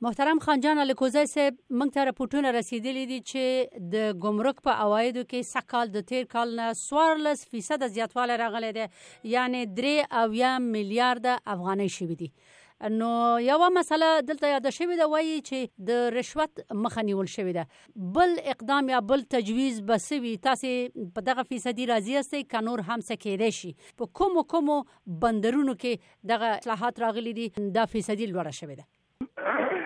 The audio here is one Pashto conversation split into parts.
محترم خان جان الکوزی صاحب موږ ته رپورټونه رسیدلي دي چې د ګمرک په عوایدو کې سږکال د تیر کال نه 14 فیصد زیاتوالی راغلی دی یعنی 3 میلیارد افغانۍ شوي دي نو یوه مسله دلته یاده شوې ده وایي چې د رشوت مخه نیول شوې ده بل اقدام یا بل تجویز به څه وي تاسې په دغه فیصدي راضي یاستئ که نور هم څه کېدای شي په کومو کومو بندرونو کې دغه اصلاحات راغلي دي دا فیصدي لوړه شوې ده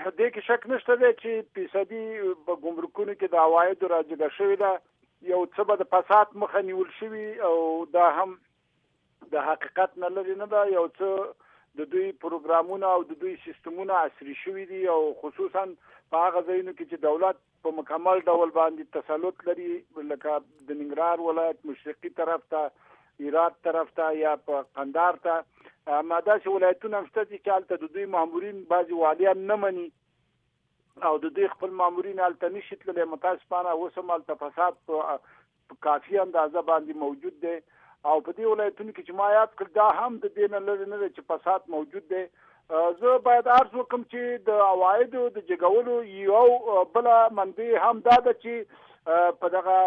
په دې کې شک نشته دی چې فیصدي په ګمرکونو کې د عوایدو راجګه شوې ده یو څه به د فساد مخه نیول شوي او دا هم د حقیقت نه لري نه ده یو څه د دوی پروګرامونه او د دوی سیستمونه عصري شوي دي او خصوصا په هغه ځایونو کې چې دولت په مکمل ډول باندې تسلط لري لکه د ننګرهار ولایت مشرقي طرف ته ایراد طرف ته یا په قندار ته اما داسې ولایتونه هم شته چې هلته د دوی مامورین بعضې والیان نه مني او د دوی خپل مامورین هلته نشي تللی متاسفانه اوس هم هلته فساد په په کافي اندازه باندې موجود دی او په دې ولایتونو کې چې ما یاد کړ دا هم د دې نه لرې نه دی چې فساد موجود دی زه باید عرض وکم چې د عوایدو د جګولو یو بل منبع هم دا ده چې په دغه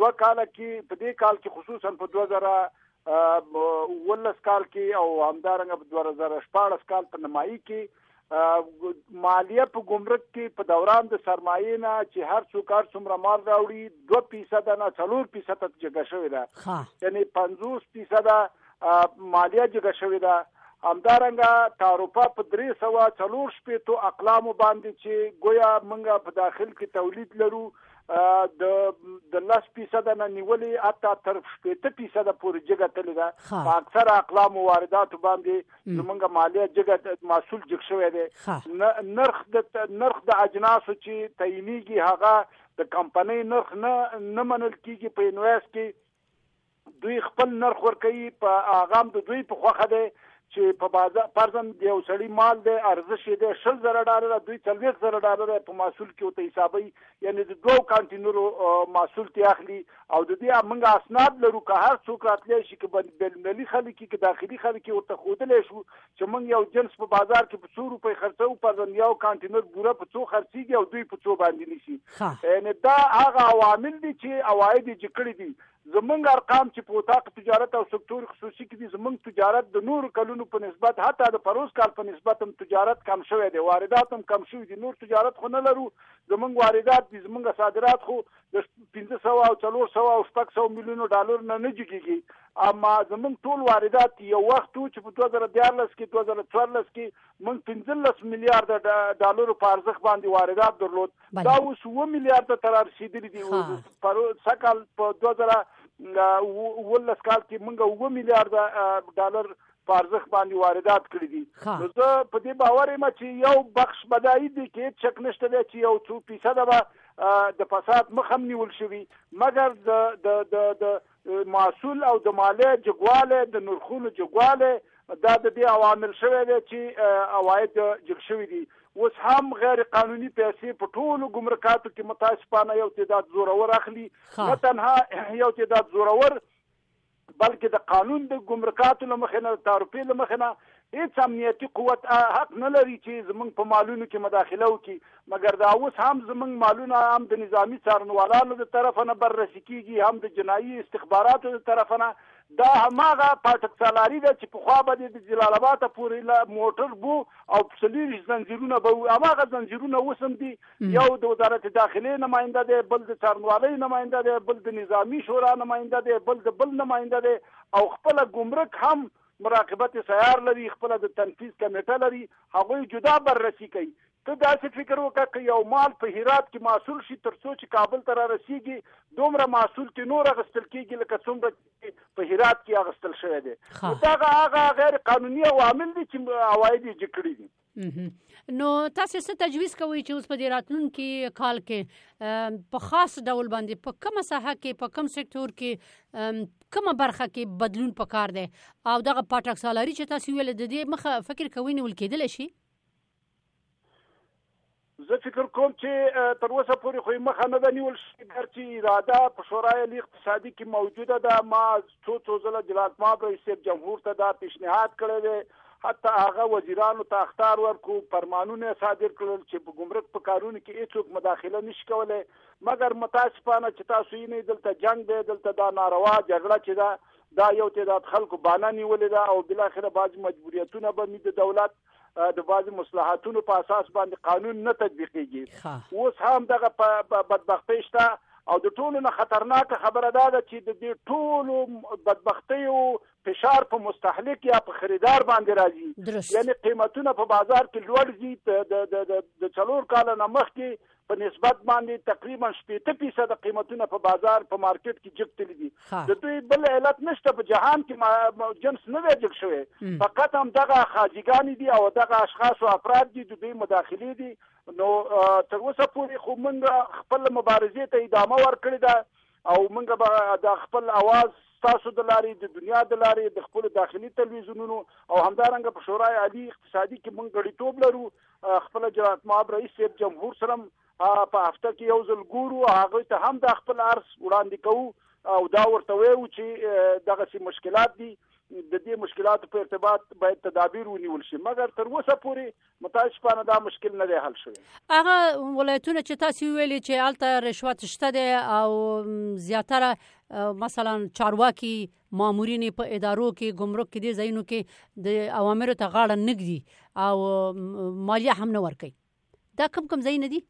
دوه کال کې په دې کال کې خصوصا په 2000 ولس کال کې او همدارنګه په 2014 کال په نمایي کې مالیه په ګمرک کې په دوران د سرمایې نه چې هر څوک هر څومره مال راوړي دوه فیصده نه څلور فیصده جګه شوې ده یعنی پنځوس فیصده مالیه جګه شوې ده همدارنګه تعرفه په درې سوه څلور شپېتو اقلامو باندې چې ګویا موږ په داخل کې تولید لرو د د 10% نه نیولې حتی تر 70% پورې جګه تللی ده په اکثر اقلام او واردات باندې زمونږ مالیه جګه محصول جګ شوی دی نرخ د نرخ د اجناس چې تعینېږي هغه د کمپنۍ نرخ نه نه منل کیږي په انوایس کې دوی خپل نرخ ورکوي په هغه هم د دوی په خوښه دی چې په بازار فرضاً د یو سړي مال دی ارزش یې دی شل زره ډالره دوی څلوېښت زره ډالره په محصول کې ورته حسابوي یعنې د دوو کانټینرو محصول ترې اخلي او د دې موږ اسناد لرو که هر څوک راتلی شي که بینالمللي خلک یې که داخلي خلک یې ورته ښودلی شو چې موږ یو جنس په بازار کې په څو روپۍ خرڅوو فرضاً یو کانټینر بوره په څو خرڅېږي او دوی په څو باندې نیسي یعنې دا هغه عوامل دي چې عواید یې جګ کړي دي زمونږ ارقام چې په اتاق تجارت او سکتور خصوصي کې دي، زمونږ تجارت د نورو کلونو په نسبت حتی د پروس کال په نسبت هم تجارت کم شوی دی، واردات هم کم شوي دي، نور تجارت خو نه لرو، زمونږ واردات دي، زمونږ صادرات خو د پنځه سوه او څلور سوه او شپږ سوه میلیونو ډالرو نه نه جګېږي، اما زمونږ ټول واردات یو وخت و چې په دوه زره دیارلس کې، دوه زره څوارلس کې موږ پنځلس میلیارد ډالرو په ارزښت باندې واردات درلود دا اوس و میلیارد ته رسیدلي دي پر سکل په 2019 کال کې موږ و میلیارد ډالر په ارزښت باندې واردات کړی دي نو زه په دې باور یم چې یو بخش بدایي دی کې چک نشته دی چې یو څو فیصد به د فساد مخه نیول شوی مګر د د د د محصول او د مالې جګوالی، د نرخونو جګوالی دا د دې عوامل شوی دی چې عواید جګ شوي دي. اوس هم غیر قانوني پیسې په ټولو ګمرکاتو کې متاسفانه یو تعداد زورور اخلي. نه تنها یو تعداد زورور بلکې د قانون د ګمرکاتو له مخې نه، د تعرفې له مخې نه هیڅ امنیتي قوت حق نه لري چې زموږ په مالونو کې مداخله وکړي، مګر دا اوس هم زموږ مالونه هم د نظامي څارنوالانو د طرفه نه بررسي کیږي، هم د جنایي استخباراتو د طرفه نه، دا هماغه پاټکسالاري ده چې پخوا به دې د جلال اباته پورې له موټر بو او څلویشت زنځیرونه به وو، هماغه زنځیرونه اوس هم دي، یو د وزارت داخلې نماینده دی، بل د څارنوالۍ نماینده دی، بل د نظامي شورا نماینده دی، بل د بل نماینده دی او خپله ګمرک هم مراقبت سیار لري، خپله د تنفیذ کمېټه لري، هغوی جدا بررسي کوي. ته داسې فکر وکړه که یو مال په هرات کې محصول شي تر څو چې کابل ته رارسېږي دومره محصول ترې نور اخیستل کېږي لکه څومره چې په هرات کې اخیستل شوی دی. نو دغه هغه غیر قانوني عوامل دي چې عواید یې جګ کړي دي. نو تاسو څه تجویز کوئ چې اوس په دې راتلونکي کال کې په خاص ډول باندې په کومه ساحه کې په کوم سکتور کې کومه برخه کې بدلون پکار دی او دغه پټک سالاري چې تاسو ویل د دې مخه فکر کوئ نیول کېدل شي زه فکر کوم چې تر اوسه پورې خو یې مخه نه ده نیول شوې، ګرچې اراده په شورای علي اقتصادي کې موجوده ده. ما څو څو ځله جلال ماب رئیس صاحب جمهور ته دا پیشنهاد کړی دی، حتی هغه وزیرانو ته اخطار ورکړو، فرمانونه یې صادر کړل چې په ګمرک په کارونو کې هېڅوک مداخله نه شي کولی، مګر متاسفانه چې تاسو وینئ دلته جنګ دی، دلته دا ناروا جګړه چې ده دا یو تعداد خلکو بانه نیولې ده او بالاخره بعضې مجبوریتونه به مي د دولت د بعضی مصلحاتونو په اساس باندې قانون نه تطبیقیږي اوس هم دغه بدبختی شته او د ټولو نه خطرناک خبره دا ده چې د دې ټولو بدبختیو فشار په مستهلک یا په خریدار باندې راځي یعنی قیمتونه په بازار کې لوړ دي د د د د څلور کال نه مخکې په نسبت باندې تقریبا شپېته فیصده قیمتونه په بازار په مارکیټ کې جګ تللي دي ښه. د دوی بل علت نشته په جهان کې ما- ما- جنس نه دی جګ شوی م. فقط هم دغه خاجګانې دي او دغه اشخاص او افراد دي د دوی مداخلې دي نو اه، تر اوسه پورې خو موږ خپل مبارزې ته ادامه ورکړې ده او مونږ به د خپل اواز ستاسو د لارې د دنیا د لارې د خپل داخلي تلویزیونونو او همدارنګه په شورای عالی اقتصادي کې مونږ غړیتوب لرو خپل جناب ماب رئیس صاحب جمهور سره په هفته کې یو ځل ګورو هغه ته هم د خپل عرض وړاندې کوو او دا ورته وایو چې دغه سي مشکلات دي د دې مشکلاتو په ارتباط باید تدابیر ونیول شي مګر تر اوسه پورې متاسفانه دا مشکل نه دی حل شوی هغه ولایتونه چې تاسو ویلي چې الته رشوت شته دی او زیاتره مثلا چارواکي مامورین په ادارو کې ګمرک کې دي ځایونو کې د اوامرو ته غاړه نګدي او مالیه هم نه ورکي دا کم کم ځای نه دي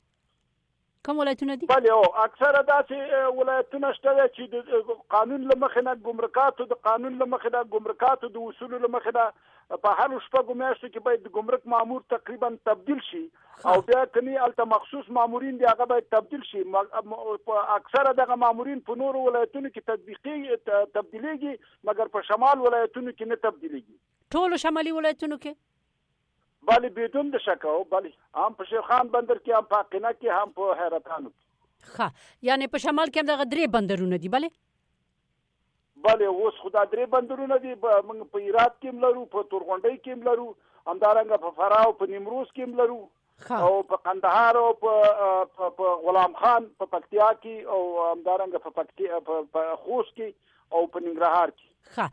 کوم ولایتونه دي؟ بله او اکثره داسې ولایتونه شته دی چې د قانون له مخې نه ګمرکاتو د قانون له مخې نه ګمرکاتو د اصولو له مخې نه په هر شپږو میاشتو کې باید ګمرک مامور تقریبا تبدیل شي او بیا کني الته مخصوص مامورین دی هغه باید تبدیل شي اکثره دغه مامورین په نورو ولایتونو کې تطبیقي تبدیلیږي مګر په شمال ولایتونو کې نه تبدیلیږي ټول شمالي ولایتونو کې بله بیدون د شکاو بله هم په شیرخان بندر کې هم په قینه کې هم په حیرتانو کې ښه یعنی په شمال کې هم دغه درې بندرونه دي بله بله اوس خو دا درې بندرونه دي موږ په ایرات کې هم لرو په تورغونډۍ کې هم لرو همدارنګه په فراه او په نیمروز کې هم لرو او په قندهار او په غلام خان په پکتیا کې او همدارنګه په پکتیا په خوست کې او په ننګرهار کې ښه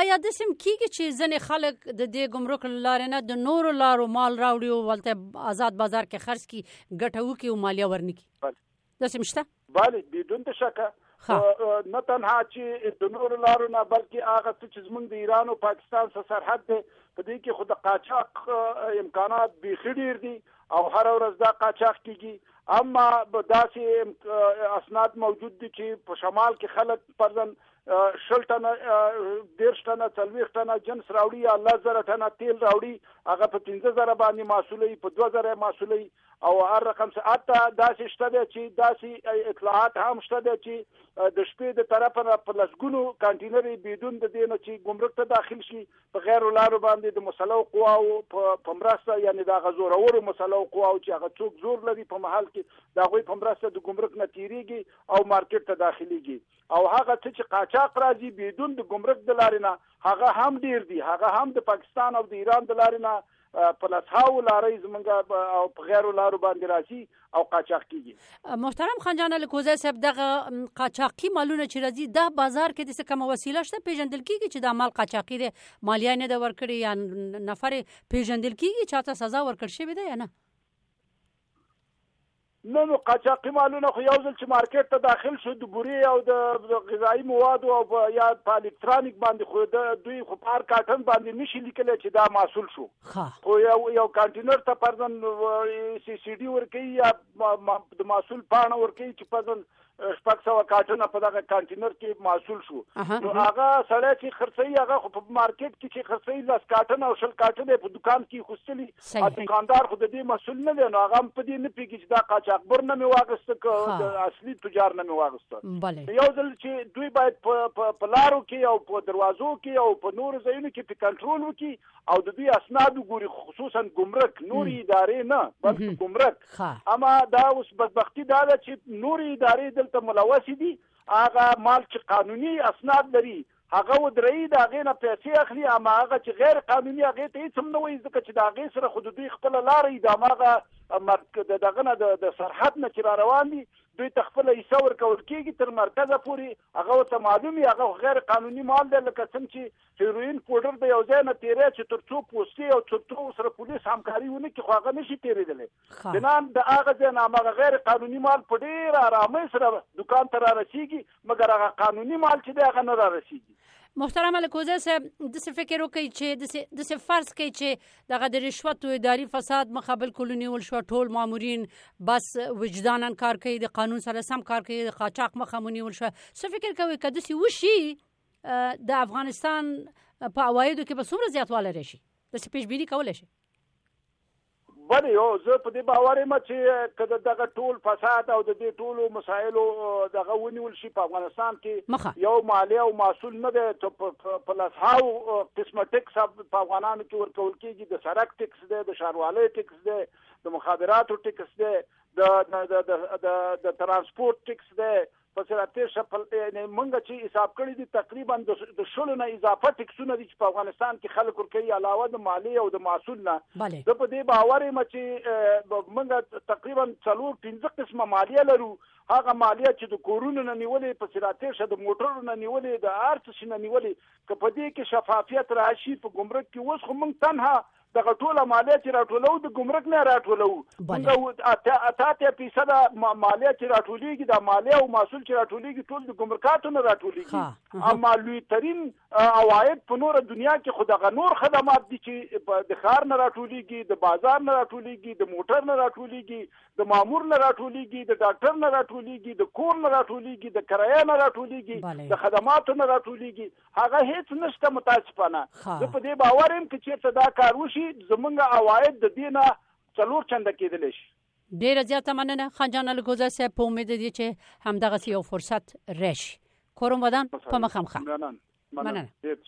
آیا د سم کیږي چې ځنې خلک د دې ګمرک لارې نه د نورو لارو مال راوړي او ولته آزاد بازار کې خرڅ کی ګټو کې او مالیه ورنکي داسې مشته بله بدون د شکه نه تنها چې د نورو لارو نه بلکې هغه څه چې زمونږ د ایران او پاکستان سره سرحد دی په دې کې خو د قاچاق امکانات بیخي ډیر دي او هر ورځ دا قاچاق کیږي اما به داسې اسناد موجود دي چې په شمال کې خلک پرځن شل ټنه دیرش ټنه څلوېښت ټنه جنس راوړي یا لس زره ټنه تیل راوړي هغه په پنځه زره باندې محصولوي په دوه زره محصولوي او هر رقم څه حتی داسې شته دی چې داسې اطلاعات هم شته دی چې د شپې د طرفه نه په لسګونو کانټینرې بدون د دې نه چې ګمرک ته داخل شي په غیر لارو باندې د مسلو قواو په مرسته یعنی د غزورورو مسلو قواو چې هغه څوک زور لري په محل کې د هغوی په مرسته د ګمرک نه تیریږي او مارکیټ ته داخليږي او هغه څه چې قاچاق راځي بدون د ګمرک د لارې نه هغه هم ډیر دي هغه هم د پاکستان او د ایران د لارې نه په لسهاو لارۍ زمونږ او په غیرو لارو باندې راځي او قاچاق کیږي محترم خان جان الکوزی صاحب دغه قاچاقي مالونه چې راځي دا بازار کې د څه کومه وسیله شته پیژندل کیږي چې دا مال قاچاقي دی مالیه نه ده ورکړې یا نفر پیژندل کیږي چاته سزا ورکړ شوې ده یا نه نه نو قاچاقي مالونه خو یو ځل چې مارکیټ ته داخل شو د بوري او د غذایی موادو او په یا په الکترونیک باندې خو د دوی خو په هر کارټن باندې نشي لیکلی چې دا محصول شو خو یو یو کانټینر ته پرځن سی سی ډي ورکوي یا د محصول پاڼه ورکوي چې پرځن شپږ سوه کارټنه په دغه کانټینر کې محصول شو نو هغه سړی چې خرڅوي هغه خو په مارکیټ کې چې خرڅوي لس کارټنه او شل کارټنه په دکان کې خوستلی او دکاندار خو د دې محصول نه دی نو هغه په دې نه پیږي چې دا قاچاقبر نه مې واغسته که د اصلي تجار نه مې واغسته یو ځل چې دوی باید په لارو کې او په دروازو کې او په نورو ځایونو کې په کنټرول وکړي او د دوی اسناد وګوري خصوصا ګمرک نور ادارې نه بلکې ګمرک اما دا اوس بدبختی دا ده چې نور ادارې دلته ملوث دي هغه مال چې قانوني اسناد لري هغه ودرې دا غینه پیسې اخلي اما هغه چې غیر قانوني هغه ته هیڅ هم نه وایي ځکه چې دا غي سره خود دوی خپل لار ادامه مرکز دغه نه د سرحد نه چې روان دي دوی تخپل حصہ ورکول کیږي تر مرکزه پوري هغه ته معلومي هغه غیر قانوني مال دی لکه څنګه چې هیروین پوډر د یو ځای نه تیرې چې ترڅو پوسي او ترڅو سره پولیس همکاري ونه کړي خو هغه نشي تیرېدلی بنان د هغه ځای نه هغه غیر قانوني مال په ډیر آرامۍ سره دکان ته را رسیږي مګر هغه قانوني مال چې دی هغه نه را رسیږي محترم الکوزه صاحب د څه فکر وکړي چې د څه فرض کوي چې دغه د رشوت او اداري فساد مخه بالکل نیول شو ټول مامورین بس وجدانن کار کوي د قانون سره سم کار کوي د قاچاق مخه مونیول شو څه فکر کوي کده سی وشي د افغانستان په اوایدو کې به څومره زیاتوالی راشي د سپیش بینی کولای شي بله یو زه په دې باور یم چې که د دغه ټول فساد او د دې ټولو مسایلو دغه ونیول شي په افغانستان کې یو مالی او مسول نه دی په لسهاو قسمه ټکس په افغانانو کې ورکول کېږي د سرک ټکس دی د ښاروالۍ ټکس دی د مخابراتو ټکس دی د د د د د ترانسپورت ټکس دی پسې را تېر شه په یعنې مونږ چې حساب کړي دي تقریبا د شلو نه اضافه ټکسونه دي چې په افغانستان کې خلک ورکوي علاوه د مالی او د محصول نه زه په دې باور یم چې مونږ تقریبا څلور پنځه قسمه مالیه لرو هغه مالیه چې د کورونو نه نیولې پسې را تېر شه د موټرو نه نیولې د هر څه نه نیولې که په دې کې شفافیت راشي په ګمرک کې اوس خو مونږ تنها دغه ټوله مالیه چې راټولو د ګمرک نه راټولو موږ اته اته فیصد مالیه چې راټولېږي دا مالیه او محصول چې راټولېږي ټول د ګمرکاتو نه راټولېږي اما لوی ترين عواید په نور دنیا کې خو دغه نور خدمات دي چې د خار نه راټولېږي د بازار نه راټولېږي د موټر نه راټولېږي د مامور نه راټولېږي د ډاکټر نه راټولېږي د کور نه راټولېږي د کرایه نه راټولېږي د خدماتو نه راټولېږي هغه هیڅ نشته متاسفانه زه په دې باور یم که چیرته دا کار وشي زمونږ عواید د دې نه څلور چنده کېدلی شي ډیره زیاته مننه خان جان الګوزه صاحب په امید دي چې همدغه یو فرصت راشي کوروم ودان په مخامخه مننه